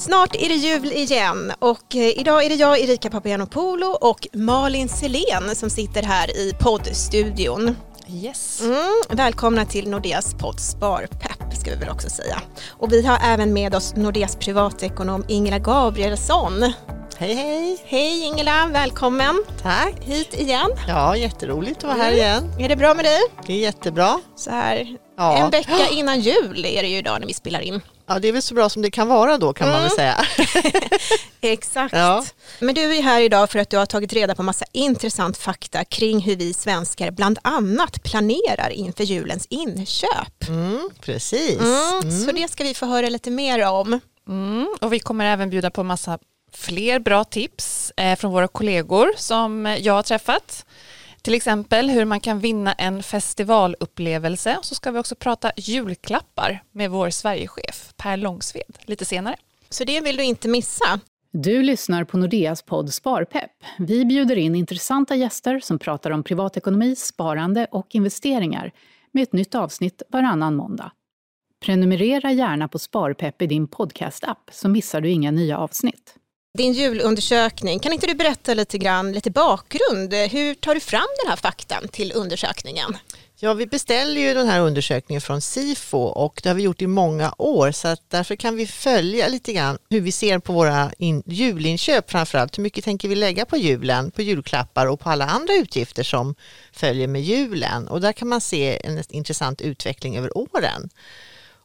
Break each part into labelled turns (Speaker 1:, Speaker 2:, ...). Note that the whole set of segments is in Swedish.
Speaker 1: Snart är det jul igen och eh, idag är det jag, Erika Papagiannopoulou och Malin Selén som sitter här i poddstudion.
Speaker 2: Yes.
Speaker 1: Mm, välkomna till Nordeas podd Sparpepp ska vi väl också säga. Och vi har även med oss Nordeas privatekonom Ingela Gabrielsson.
Speaker 2: Hej hej!
Speaker 1: Hej Ingela, välkommen
Speaker 2: Tack!
Speaker 1: hit igen.
Speaker 2: Ja, jätteroligt att vara här
Speaker 1: Mm.
Speaker 2: igen.
Speaker 1: Är det bra med dig?
Speaker 2: Det är jättebra.
Speaker 1: Så här
Speaker 2: Ja.
Speaker 1: en vecka innan jul är det ju idag när vi spelar in.
Speaker 2: Ja, det är väl så bra som det kan vara då kan man väl säga.
Speaker 1: Exakt.
Speaker 2: Ja.
Speaker 1: Men du är här idag för att du har tagit reda på massa intressant fakta kring hur vi svenskar bland annat planerar inför julens inköp.
Speaker 2: Mm, precis.
Speaker 1: Mm, Så det ska vi få höra lite mer om.
Speaker 3: Mm, och vi kommer även bjuda på massa fler bra tips eh, från våra kollegor som jag har träffat. Till exempel hur man kan vinna en festivalupplevelse. Så ska vi också prata julklappar med vår Sverigechef Per Långsved lite senare.
Speaker 1: Så det vill du inte missa.
Speaker 4: Du lyssnar på Nordeas podd Sparpepp. Vi bjuder in intressanta gäster som pratar om privatekonomi, sparande och investeringar med ett nytt avsnitt varannan måndag. Prenumerera gärna på Sparpepp i din podcast-app så missar du inga nya avsnitt.
Speaker 1: Din julundersökning, kan inte du berätta lite grann, lite bakgrund? Hur tar du fram den här faktan till undersökningen?
Speaker 2: Ja, vi beställer ju den här undersökningen från SIFO och det har vi gjort i många år så att därför kan vi följa lite grann hur vi ser på våra in, julinköp framförallt. Hur mycket tänker vi lägga på julen, på julklappar och på alla andra utgifter som följer med julen och där kan man se en intressant utveckling över åren.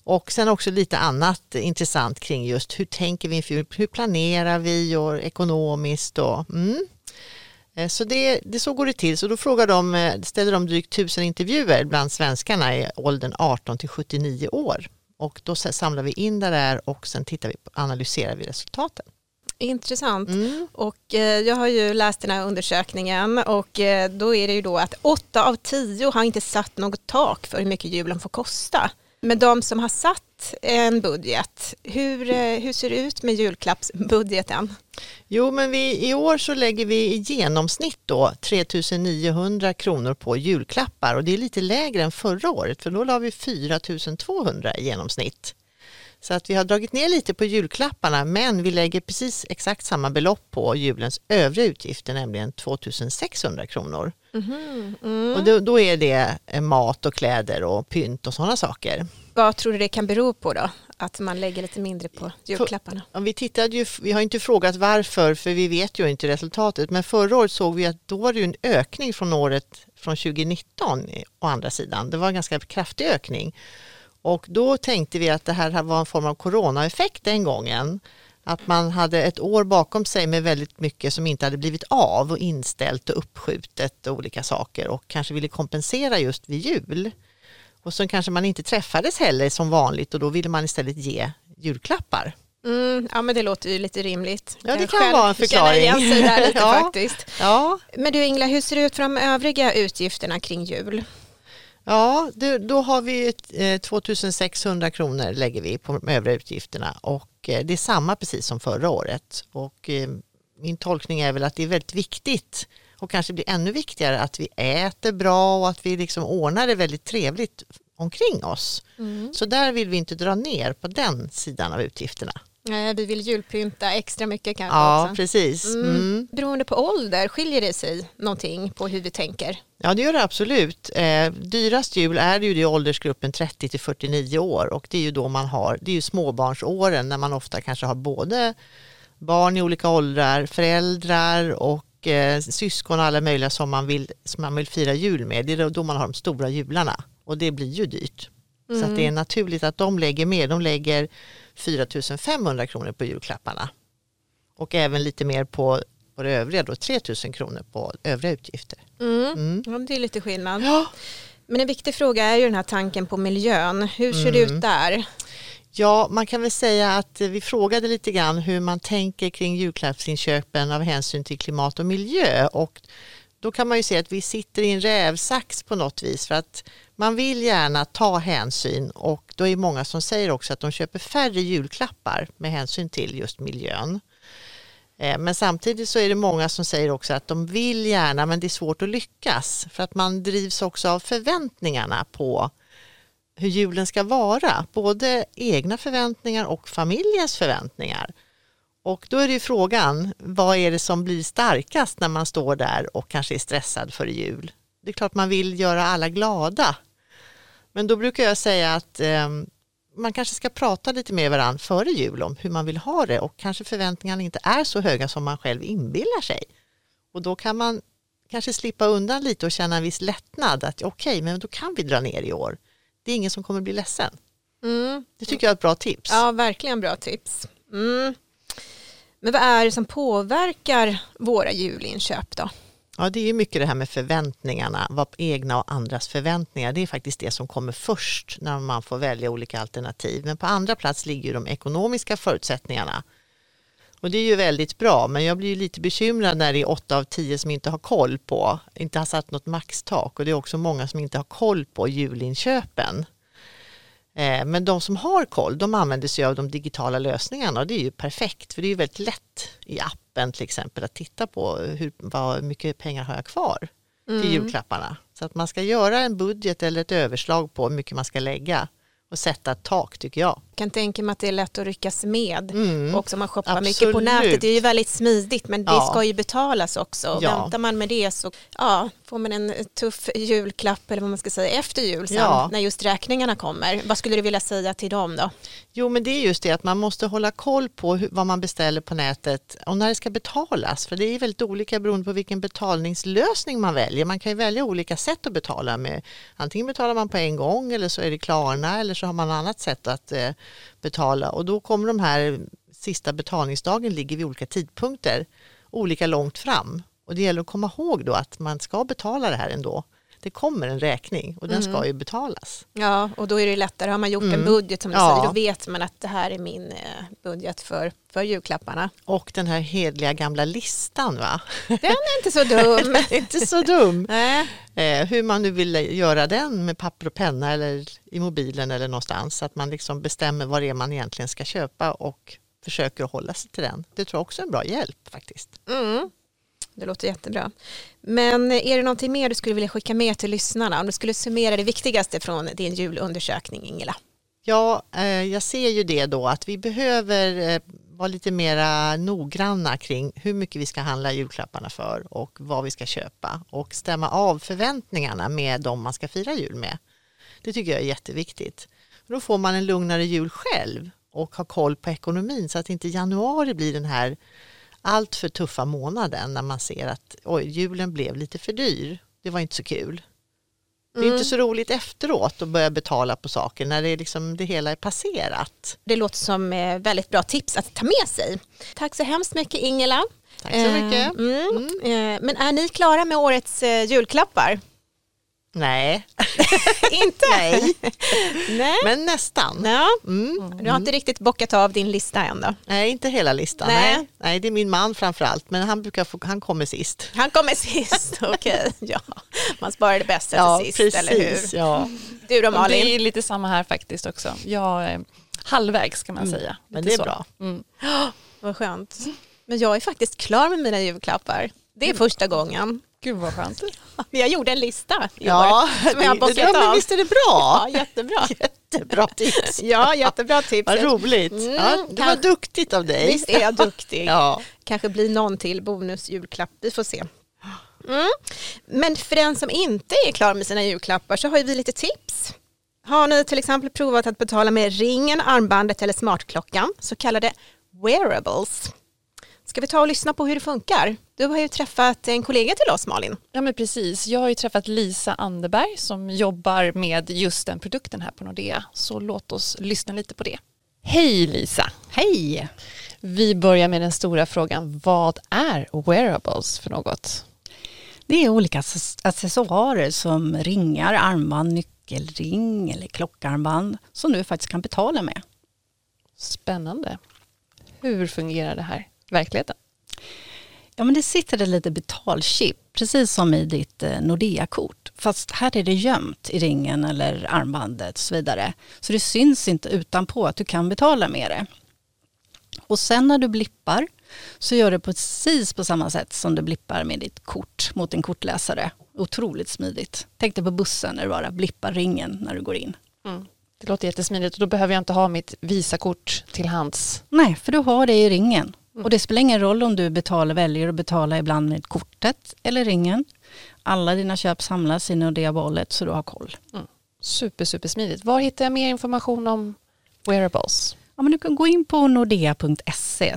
Speaker 2: Och sen också lite annat intressant kring just hur tänker vi, inför- hur planerar vi och ekonomiskt och mm. Eh, Så det, det så går det till. Så då frågar de, eh, ställer de drygt tusen intervjuer bland svenskarna i åldern 18 till 79 år. Och då samlar vi in det där och sen tittar vi analyserar vi resultaten.
Speaker 1: Intressant.
Speaker 2: Mm.
Speaker 1: Och eh, jag har ju läst den här undersökningen och eh, då är det ju då att åtta av tio har inte satt något tak för hur mycket julen får kosta. Men de som har satt en budget, hur, eh, hur ser det ut med julklappsbudgeten?
Speaker 2: Jo, men vi, i år så lägger vi i genomsnitt då 3 900 kronor på julklappar och det är lite lägre än förra året för då la vi 4 200 i genomsnitt. Så att vi har dragit ner lite på julklapparna men vi lägger precis exakt samma belopp på julens övriga utgifter, nämligen 2600 kronor. Och då, då är det eh, mat och kläder och pynt och sådana saker.
Speaker 1: Vad tror du det kan bero på då? Att man lägger lite mindre på julklapparna?
Speaker 2: Ja, vi, tittade ju, vi har inte frågat varför för vi vet ju inte resultatet men förra året såg vi att då var det en ökning från året från 2019 i- å andra sidan. Det var en ganska kraftig ökning och då tänkte vi att det här var en form av coronaeffekt den gången. Att man hade ett år bakom sig med väldigt mycket som inte hade blivit av och inställt och uppskjutet och olika saker och kanske ville kompensera just vid jul. Och så kanske man inte träffades heller som vanligt och då ville man istället ge julklappar.
Speaker 1: Mm, ja men det låter ju lite rimligt.
Speaker 2: Ja, det kan
Speaker 1: själv
Speaker 2: vara en förklaring.
Speaker 1: igen sig där lite
Speaker 2: Ja.
Speaker 1: faktiskt.
Speaker 2: Ja,
Speaker 1: Men du Ingela, hur ser det ut för de övriga utgifterna kring jul?
Speaker 2: Ja det, då har vi ett, eh, 2600 kronor lägger vi på de övriga utgifterna och eh, det är samma precis som förra året. Och eh, min tolkning är väl att det är väldigt viktigt och kanske blir ännu viktigare att vi äter bra och att vi liksom ordnar det väldigt trevligt omkring oss. Så där vill vi inte dra ner på den sidan av utgifterna.
Speaker 1: Eh, Vi vill julpynta extra mycket kanske
Speaker 2: Ja,
Speaker 1: också.
Speaker 2: precis. Mm.
Speaker 1: Beroende på ålder, skiljer det sig någonting på hur vi tänker?
Speaker 2: Ja det gör det absolut. Eh, dyrast jul är ju i åldersgruppen 30 till 49 år och det är ju då man har, det är ju småbarnsåren när man ofta kanske har både barn i olika åldrar, föräldrar och eh, syskon och alla möjliga som man, vill, som man vill fira jul med. Det är då man har de stora jularna och det blir ju dyrt. Så att det är naturligt att de lägger mer, de lägger 4 500 kronor på julklapparna. Och även lite mer på, på det övriga då, 3 000 kronor på övriga utgifter.
Speaker 1: Mm. Ja, det är lite skillnad.
Speaker 2: Ja.
Speaker 1: Men en viktig fråga är ju den här tanken på miljön. Hur ser det
Speaker 2: Mm.
Speaker 1: ut där?
Speaker 2: Ja, man kan väl säga att vi frågade lite grann hur man tänker kring julklappsinköpen av hänsyn till klimat och miljö och då kan man ju se att vi sitter i en rävsax på något vis för att man vill gärna ta hänsyn och då är det många som säger också att de köper färre julklappar med hänsyn till just miljön. Eh, men samtidigt så är det många som säger också att de vill gärna men det är svårt att lyckas för att man drivs också av förväntningarna på hur julen ska vara. Både egna förväntningar och familjens förväntningar. Och då är det ju frågan, vad är det som blir starkast när man står där och kanske är stressad för jul? Det är klart man vill göra alla glada. Men då brukar jag säga att eh, man kanske ska prata lite med varandra före jul om hur man vill ha det och kanske förväntningarna inte är så höga som man själv inbillar sig. Och då kan man kanske slippa undan lite och känna en viss lättnad att okej, okay, men då kan vi dra ner i år. Det är ingen som kommer bli ledsen. Mm. Det tycker jag är ett bra tips.
Speaker 1: Ja, verkligen bra tips. Mm. Men vad är det som påverkar våra julinköp då?
Speaker 2: Ja, det är mycket det här med förväntningarna, vad egna och andras förväntningar. Det är faktiskt det som kommer först när man får välja olika alternativ. Men på andra plats ligger de ekonomiska förutsättningarna. Och det är ju väldigt bra, men jag blir lite bekymrad när det är åtta av tio som inte har koll på, inte har satt något maxtak och det är också många som inte har koll på julinköpen. Eh, men de som har koll, de använder sig av de digitala lösningarna och det är ju perfekt för det är väldigt lätt i appen till exempel att titta på hur vad mycket pengar har jag kvar till mm. julklapparna. Så att man ska göra en budget eller ett överslag på hur mycket man ska lägga och sätta ett tak tycker
Speaker 1: jag. Kan tänka mig att det är lätt att ryckas med mm. också om man shoppar Absolut. mycket på nätet. Det är ju väldigt smidigt men det ja. ska ju betalas också. Ja. Väntar man med det så ja, får man en tuff julklapp eller vad man ska säga efter jul sen ja. när just räkningarna kommer. Vad skulle du vilja säga till dem då?
Speaker 2: Jo men det är just det att man måste hålla koll på hur, vad man beställer på nätet och när det ska betalas för det är väldigt olika beroende på vilken betalningslösning man väljer. Man kan ju välja olika sätt att betala med. Antingen betalar man på en gång eller så är det Klarna eller så har man annat sätt att eh, betala och då kommer de här sista betalningsdagen ligger vid olika tidpunkter olika långt fram och det gäller att komma ihåg då att man ska betala det här ändå. Det kommer en räkning och den mm. ska ju betalas.
Speaker 1: Ja, och då är det lättare. Har man gjort mm. en budget som du ja. säger, då vet man att det här är min eh, budget för, för julklapparna.
Speaker 2: Och den här hedliga gamla listan va?
Speaker 1: Den är inte så dum.
Speaker 2: inte så dum. Eh, hur man nu vill göra den med papper och penna eller i mobilen eller någonstans. Så att man liksom bestämmer vad det är man egentligen ska köpa och försöker hålla sig till den. Det tror jag också är en bra hjälp faktiskt.
Speaker 1: Mm. Det låter jättebra. Men är det någonting mer du skulle vilja skicka med till lyssnarna? Om du skulle summera det viktigaste från din julundersökning, Ingela?
Speaker 2: Ja, eh, jag ser ju det då att vi behöver eh, vara lite mera noggranna kring hur mycket vi ska handla julklapparna för och vad vi ska köpa och stämma av förväntningarna med de man ska fira jul med. Det tycker jag är jätteviktigt. Då får man en lugnare jul själv och har koll på ekonomin så att inte januari blir den här allt för tuffa månaden när man ser att oj, julen blev lite för dyr. Det var inte så kul. Det är mm. inte så roligt efteråt att börja betala på saker när det, är liksom, det hela är passerat.
Speaker 1: Det låter som eh, väldigt bra tips att ta med sig. Tack så hemskt mycket Ingela.
Speaker 2: Tack så mycket.
Speaker 1: Mm. Mm. Eh, men är ni klara med årets eh, julklappar?
Speaker 2: Nej.
Speaker 1: inte?
Speaker 2: Nej. Nej. Men nästan.
Speaker 1: Ja. Mm. Du har inte riktigt bockat av din lista än då?
Speaker 2: Nej, inte hela listan. Nej. Nej. Nej, det är min man framförallt, men han, brukar få, han kommer sist.
Speaker 1: Han kommer sist, okej. Okay. Ja. Man sparar det bästa ja, till sist, precis, eller hur?
Speaker 2: Ja.
Speaker 1: Du då Malin?
Speaker 3: Det är lite samma här faktiskt också. Jag är halvvägs kan man mm. säga.
Speaker 2: Men det är så. bra. Mm.
Speaker 1: vad skönt. Men jag är faktiskt klar med mina julklappar. Det är mm. första gången.
Speaker 3: Gud vad skönt.
Speaker 1: Jag gjorde en lista
Speaker 2: i ja, år som jag har bockat ja, men Visst är det bra?
Speaker 1: Ja, jättebra.
Speaker 2: Jättebra tips.
Speaker 1: Ja, jättebra tips.
Speaker 2: Vad roligt. Mm, ja, det var duktigt av dig.
Speaker 1: Visst är jag duktig. ja. Kanske blir någon till bonusjulklapp. Vi får se. Mm. Men för den som inte är klar med sina julklappar så har vi lite tips. Har ni till exempel provat att betala med ringen, armbandet eller smartklockan, så kallade wearables? Ska vi ta och lyssna på hur det funkar? Du har ju träffat en kollega till oss Malin.
Speaker 3: Ja men precis, jag har ju träffat Lisa Anderberg som jobbar med just den produkten här på Nordea. Så låt oss lyssna lite på det. Hej Lisa!
Speaker 5: Hej!
Speaker 3: Vi börjar med den stora frågan, vad är wearables för något?
Speaker 5: Det är olika accessoarer som ringar, armband, nyckelring eller klockarmband som du faktiskt kan betala med.
Speaker 3: Spännande. Hur fungerar det här? Verkligheten?
Speaker 5: Ja, men det sitter ett litet betalchip, precis som i ditt eh, Nordea-kort. Fast här är det gömt i ringen eller armbandet och så vidare. Så det syns inte utanpå att du kan betala med det. Och sen när du blippar så gör du precis på samma sätt som du blippar med ditt kort mot en kortläsare. Otroligt smidigt. Tänk dig på bussen när du bara blippar ringen när du går in. Mm.
Speaker 3: Det låter jättesmidigt och då behöver jag inte ha mitt Visakort till hands.
Speaker 5: Nej, för du har det i ringen Och det spelar ingen roll om du betalar, väljer att betala ibland med kortet eller ringen. Alla dina köp samlas i Nordea Wallet så du har koll.
Speaker 3: Mm. Super, super smidigt. Var hittar jag mer information om wearables?
Speaker 5: Ja, men du kan gå in på nordea.se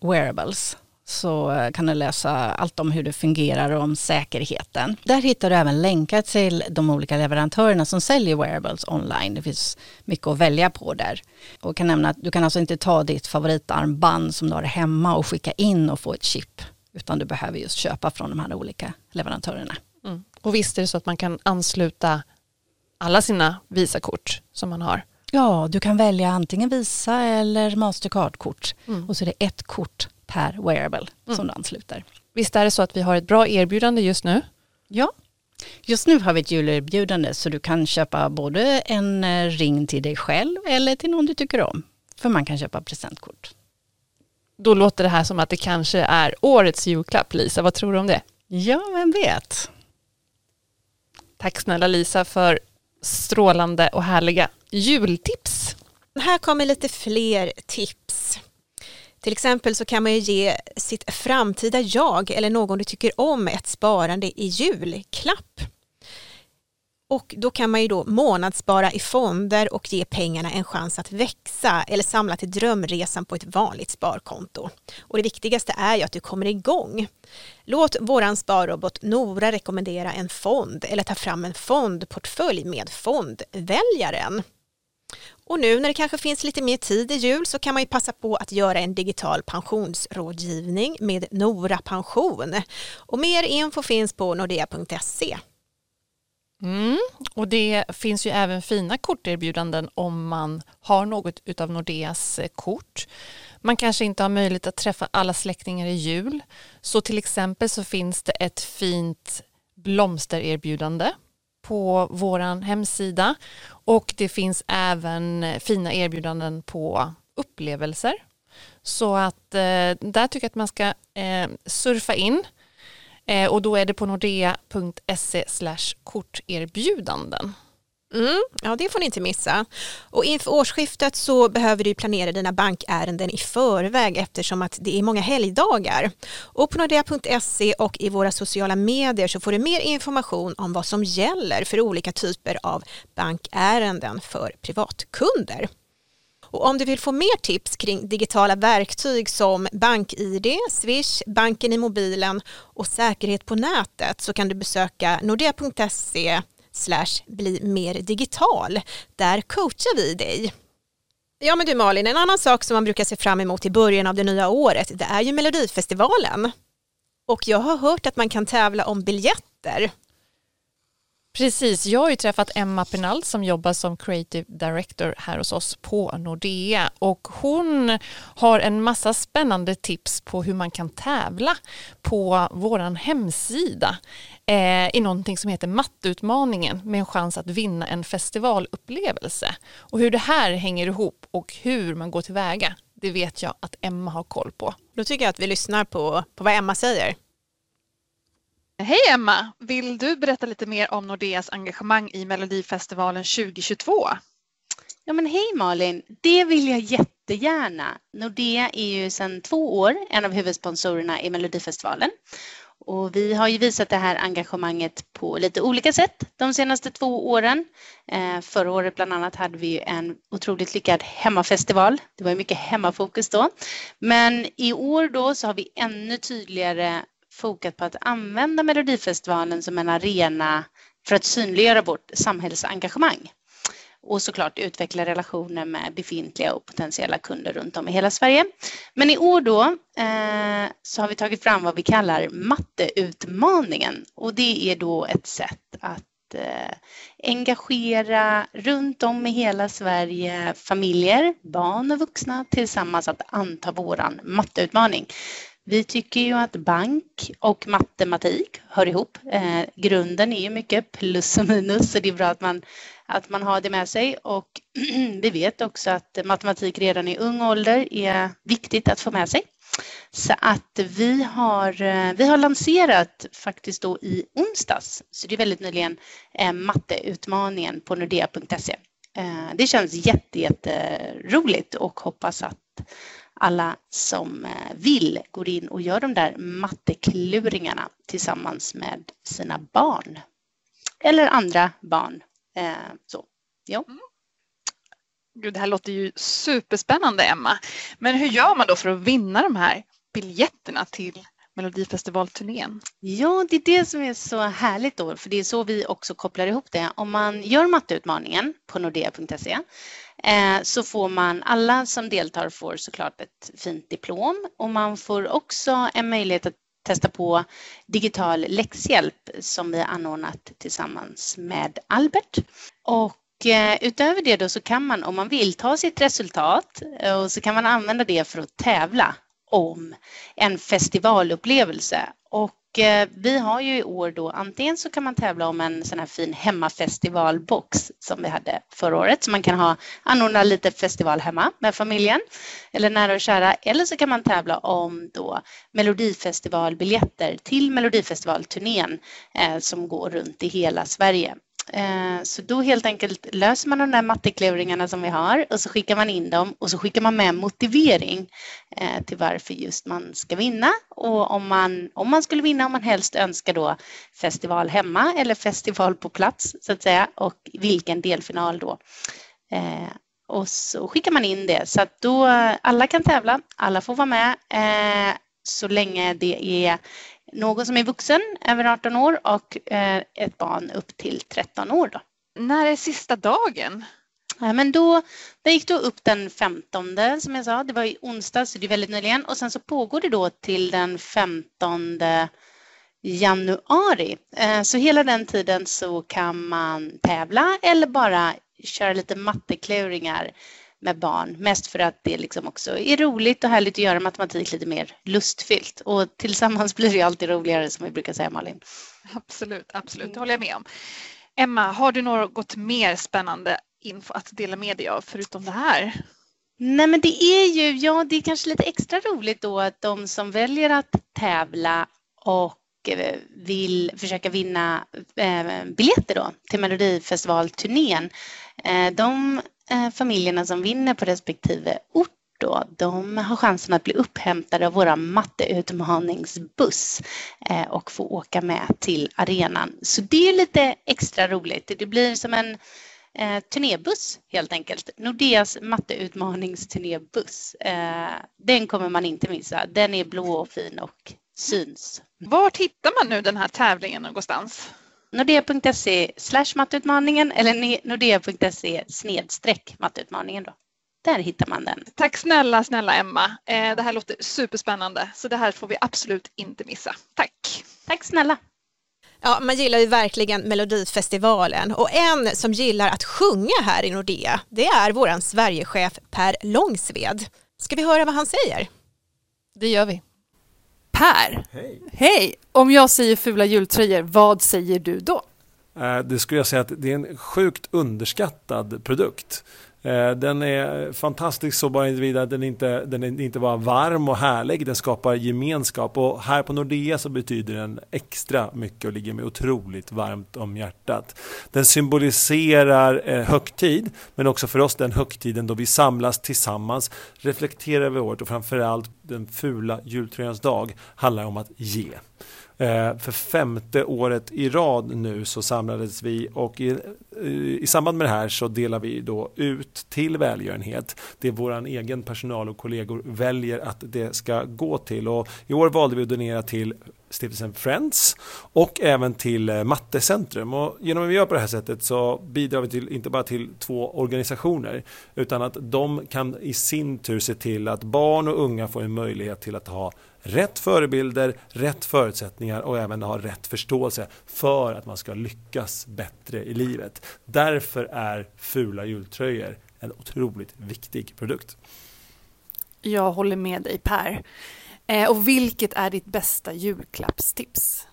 Speaker 5: wearables så eh, kan du läsa allt om hur det fungerar och om säkerheten. Där hittar du även länkar till de olika leverantörerna som säljer wearables online. Det finns mycket att välja på där. Och kan nämna att du kan alltså inte ta ditt favoritarmband som du har hemma och skicka in och få ett chip utan du behöver just köpa från de här olika leverantörerna.
Speaker 3: Mm. Och visst är det så att man kan ansluta alla sina Visakort som man har?
Speaker 5: Ja, du kan välja antingen Visa eller Mastercard-kort mm. och så är det ett kort per wearable mm. som du ansluter.
Speaker 3: Visst är det så att vi har ett bra erbjudande just nu?
Speaker 5: Ja, just nu har vi ett julerbjudande så du kan köpa både en eh, ring till dig själv eller till någon du tycker om. För man kan köpa presentkort.
Speaker 3: Då låter det här som att det kanske är årets julklapp, Lisa. Vad tror du om det?
Speaker 5: Ja, vem vet?
Speaker 3: Tack snälla Lisa för strålande och härliga jultips.
Speaker 1: Här kommer lite fler tips. Till exempel så kan man ju ge sitt framtida jag eller någon du tycker om ett sparande i julklapp. Och då kan man ju då månadsspara i fonder och ge pengarna en chans att växa eller samla till drömresan på ett vanligt sparkonto. Och det viktigaste är ju att du kommer igång. Låt våran sparrobot Nora rekommendera en fond eller ta fram en fondportfölj med fondväljaren. Och nu när det kanske finns lite mer tid i jul så kan man ju passa på att göra en digital pensionsrådgivning med Nora Pension. Och mer info finns på nordea.se.
Speaker 3: Mm, och det finns ju även fina korterbjudanden om man har något av Nordeas eh, kort. Man kanske inte har möjlighet att träffa alla släktingar i jul. Så till exempel så finns det ett fint blomstererbjudande på vår hemsida och det finns även fina erbjudanden på upplevelser. Så att eh, där tycker jag att man ska eh, surfa in eh, och då är det på nordea.se korterbjudanden.
Speaker 1: Mm, ja, det får ni inte missa. Och inför årsskiftet så behöver du planera dina bankärenden i förväg eftersom att det är många helgdagar. Och på nordea.se och i våra sociala medier så får du mer information om vad som gäller för olika typer av bankärenden för privatkunder. Och om du vill få mer tips kring digitala verktyg som BankID, Swish, banken i mobilen och säkerhet på nätet så kan du besöka nordea.se slash bli mer digital. Där coachar vi dig. Ja men du Malin, en annan sak som man brukar se fram emot i början av det nya året det är ju Melodifestivalen. Och jag har hört att man kan tävla om biljetter.
Speaker 3: Precis, jag har ju träffat Emma Penal som jobbar som creative director här hos oss på Nordea och hon har en massa spännande tips på hur man kan tävla på vår hemsida eh, i någonting som heter Matteutmaningen med en chans att vinna en festivalupplevelse. Och hur det här hänger ihop och hur man går tillväga, det vet jag att Emma har koll på.
Speaker 1: Då tycker jag att vi lyssnar på, på vad Emma säger.
Speaker 6: Hej Emma! Vill du berätta lite mer om Nordeas engagemang i Melodifestivalen 2022?
Speaker 7: Ja men hej Malin! Det vill jag jättegärna. Nordea är ju sedan två år en av huvudsponsorerna i Melodifestivalen. Och vi har ju visat det här engagemanget på lite olika sätt de senaste två åren. Eh, förra året bland annat hade vi en otroligt lyckad hemmafestival. Det var mycket hemmafokus då. Men i år då så har vi ännu tydligare fokat på att använda Melodifestivalen som en arena för att synliggöra vårt samhällsengagemang och såklart utveckla relationer med befintliga och potentiella kunder runt om i hela Sverige. Men i år då eh, så har vi tagit fram vad vi kallar matteutmaningen och det är då ett sätt att eh, engagera runt om i hela Sverige familjer, barn och vuxna tillsammans att anta våran matteutmaning. Vi tycker ju att bank och matematik hör ihop. Eh, grunden är ju mycket plus och minus så det är bra att man, att man har det med sig och vi vet också att matematik redan i ung ålder är viktigt att få med sig. Så att vi har, eh, vi har lanserat faktiskt då i onsdags, så det är väldigt nyligen, eh, matteutmaningen på nordea.se. Eh, det känns jätte, och hoppas att alla som eh, vill går in och gör de där mattekluringarna tillsammans med sina barn. Eller andra barn. Eh, så, ja.
Speaker 6: Mm. Gud, det här låter ju superspännande Emma. Men hur gör man då för att vinna de här biljetterna till Melodifestivalturnén?
Speaker 7: Ja, det är det som är så härligt då, för det är så vi också kopplar ihop det. Om man gör matteutmaningen på nordea.se Eh, så får man, alla som deltar får såklart ett fint diplom och man får också en möjlighet att testa på digital läxhjälp som vi anordnat tillsammans med Albert. Och eh, utöver det då så kan man om man vill ta sitt resultat eh, och så kan man använda det för att tävla om en festivalupplevelse. Och Eh, vi har ju i år då antingen så kan man tävla om en sån här fin hemmafestivalbox som vi hade förra året så man kan ha anordna lite festival hemma med familjen eller nära och kära eller så kan man tävla om då Melodifestivalbiljetter till Melodifestivalturnén eh, som går runt i hela Sverige. Eh, så då helt enkelt löser man de där mattekluringarna som vi har och så skickar man in dem och så skickar man med motivering eh, till varför just man ska vinna och om man, om man skulle vinna om man helst önskar då festival hemma eller festival på plats så att säga och vilken delfinal då. Eh, och så skickar man in det så att då alla kan tävla, alla får vara med eh, så länge det är någon som är vuxen, över 18 år och eh, ett barn upp till 13 år. Då.
Speaker 6: När är sista dagen?
Speaker 7: Ja, men då, det gick då upp den 15 som jag sa, det var i onsdag så det är väldigt nyligen och sen så pågår det då till den 15 januari. Eh, så hela den tiden så kan man tävla eller bara köra lite mattekluringar med barn. Mest för att det liksom också är roligt och härligt att göra matematik lite mer lustfyllt. Och tillsammans blir det alltid roligare som vi brukar säga Malin.
Speaker 6: Absolut, absolut, det håller jag med om. Emma, har du något mer spännande info att dela med dig av förutom det här?
Speaker 7: Nej men det är ju, ja det är kanske lite extra roligt då att de som väljer att tävla och eh, vill försöka vinna eh, biljetter då till Melodifestivalturnén. Eh, de Eh, familjerna som vinner på respektive ort då, de har chansen att bli upphämtade av vår matteutmaningsbuss eh, och få åka med till arenan. Så det är lite extra roligt. Det blir som en eh, turnébuss helt enkelt. Nordeas matteutmaningsturnébuss. Eh, den kommer man inte missa. Den är blå och fin och syns.
Speaker 6: Var hittar man nu den här tävlingen någonstans?
Speaker 7: Nordea.se slash matteutmaningen eller nordea.se snedstreck matteutmaningen. Då. Där hittar man den.
Speaker 6: Tack snälla, snälla Emma. Eh, det här låter superspännande så det här får vi absolut inte missa. Tack!
Speaker 7: Tack snälla!
Speaker 1: Ja, man gillar ju verkligen Melodifestivalen och en som gillar att sjunga här i Nordea, det är våran Sverigechef Per Långsved. Ska vi höra vad han säger?
Speaker 3: Det gör vi.
Speaker 8: Per!
Speaker 9: Hej!
Speaker 8: Hej! Om jag säger fula jultröjor, vad säger du då?
Speaker 9: Eh, det skulle jag säga att det är en sjukt underskattad produkt. Eh, den är fantastisk så bara vidare den är inte, den är inte bara varm och härlig, den skapar gemenskap och här på Nordea så betyder den extra mycket och ligger mig otroligt varmt om hjärtat. Den symboliserar eh, högtid men också för oss den högtiden då vi samlas tillsammans, reflekterar över året och framförallt den fula jultröjans dag handlar om att ge. Eh, för femte året i rad nu så samlades vi och i, i samband med det här så delar vi då ut till välgörenhet. Det vår egen personal och kollegor väljer att det ska gå till. Och I år valde vi att donera till stiftelsen Friends och även till eh, Mattecentrum. Och genom att vi gör på det här sättet så bidrar vi till, inte bara till två organisationer utan att de kan i sin tur se till att barn och unga får en möjlighet till att ha rätt förebilder, rätt förutsättningar och även ha rätt förståelse för att man ska lyckas bättre i livet. Därför är fula jultröjor en otroligt viktig produkt.
Speaker 8: Jag håller med dig Per. Eh, och vilket är ditt bästa julklappstips?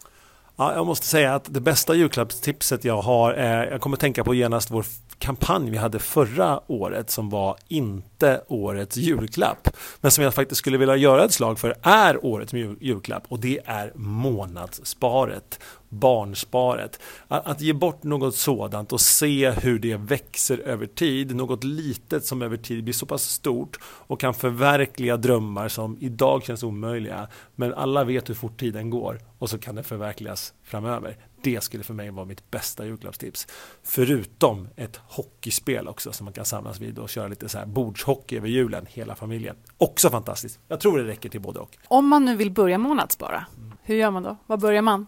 Speaker 9: Ja, jag måste säga att det bästa julklappstipset jag har är, jag kommer tänka på genast vår kampanj vi hade förra året som var inte årets julklapp. Men som jag faktiskt skulle vilja göra ett slag för är årets julklapp och det är månadssparet barnsparet. Att, att ge bort något sådant och se hur det växer över tid, något litet som över tid blir så pass stort och kan förverkliga drömmar som idag känns omöjliga. Men alla vet hur fort tiden går och så kan det förverkligas framöver. Det skulle för mig vara mitt bästa julklappstips. Förutom ett hockeyspel också som man kan samlas vid och köra lite så här bordshockey över julen, hela familjen. Också fantastiskt. Jag tror det räcker till både och.
Speaker 8: Om man nu vill börja månadsspara, hur gör man då? Var börjar man?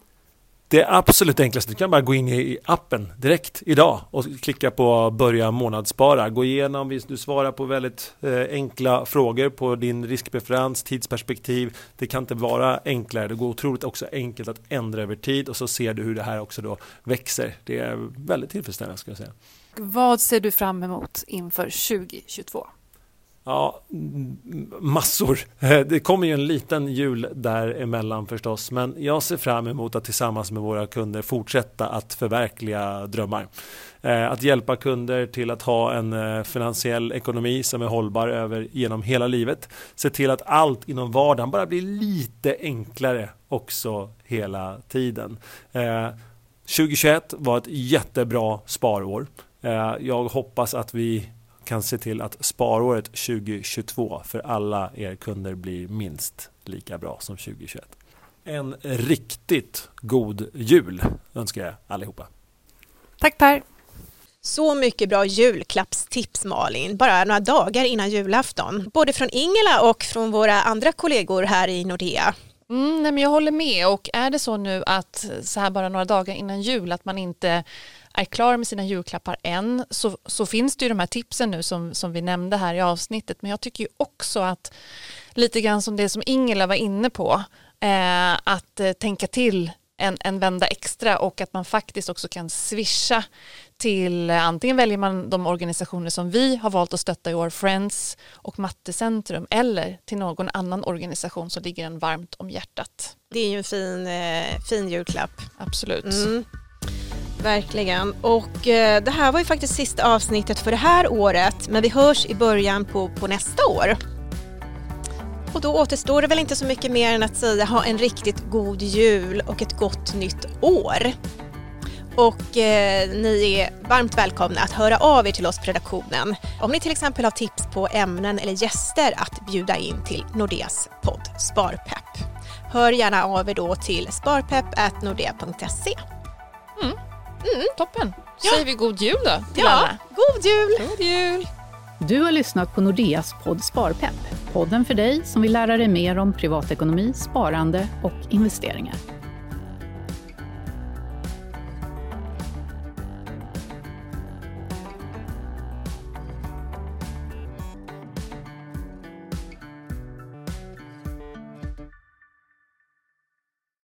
Speaker 9: Det absolut enklaste, du kan bara gå in i appen direkt idag och klicka på börja månadsspara. Gå igenom, du svarar på väldigt eh, enkla frågor på din riskpreferens, tidsperspektiv. Det kan inte vara enklare, det går otroligt också enkelt att ändra över tid och så ser du hur det här också då växer. Det är väldigt tillfredsställande ska jag säga.
Speaker 8: Vad ser du fram emot inför 2022?
Speaker 9: Ja, massor. Eh, det kommer ju en liten jul däremellan förstås, men jag ser fram emot att tillsammans med våra kunder fortsätta att förverkliga drömmar. Eh, att hjälpa kunder till att ha en eh, finansiell ekonomi som är hållbar över genom hela livet. Se till att allt inom vardagen bara blir lite enklare också hela tiden. 2021 var ett jättebra sparår. Jag hoppas att vi kan se till att sparåret 2022 för alla er kunder blir minst lika bra som 2021. En riktigt god jul önskar jag allihopa.
Speaker 8: Tack Per!
Speaker 1: Så mycket bra julklappstips Malin, bara några dagar innan julafton. Både från Ingela och från våra andra kollegor här i Nordea.
Speaker 3: Mm, nej men jag håller med och är det så nu att så här bara några dagar innan jul att man inte är klar med sina julklappar än så, så finns det ju de här tipsen nu som, som vi nämnde här i avsnittet men jag tycker ju också att lite grann som det som Ingela var inne på eh, att eh, tänka till en, en vända extra och att man faktiskt också kan swisha till eh, antingen väljer man de organisationer som vi har valt att stötta i år, Friends och Mattecentrum eller till någon annan organisation som ligger en varmt om hjärtat.
Speaker 1: Det är ju en fin, eh, fin julklapp.
Speaker 3: Absolut.
Speaker 1: Mm. Verkligen. Och eh, det här var ju faktiskt sista avsnittet för det här året men vi hörs i början på, på nästa år. Och då återstår det väl inte så mycket mer än att säga ha en riktigt god jul och ett gott nytt år. Och eh, ni är varmt välkomna att höra av er till oss på redaktionen om ni till exempel har tips på ämnen eller gäster att bjuda in till Nordeas podd Sparpepp. Hör gärna av er då till sparpepp.nordea.se.
Speaker 3: Mm. Toppen. Ja. Säger vi god jul då till
Speaker 1: ja,
Speaker 3: alla.
Speaker 1: God jul!
Speaker 3: God jul!
Speaker 4: Du har lyssnat på Nordeas podd Sparpepp. Podden för dig som vill lära dig mer om privatekonomi, sparande och investeringar.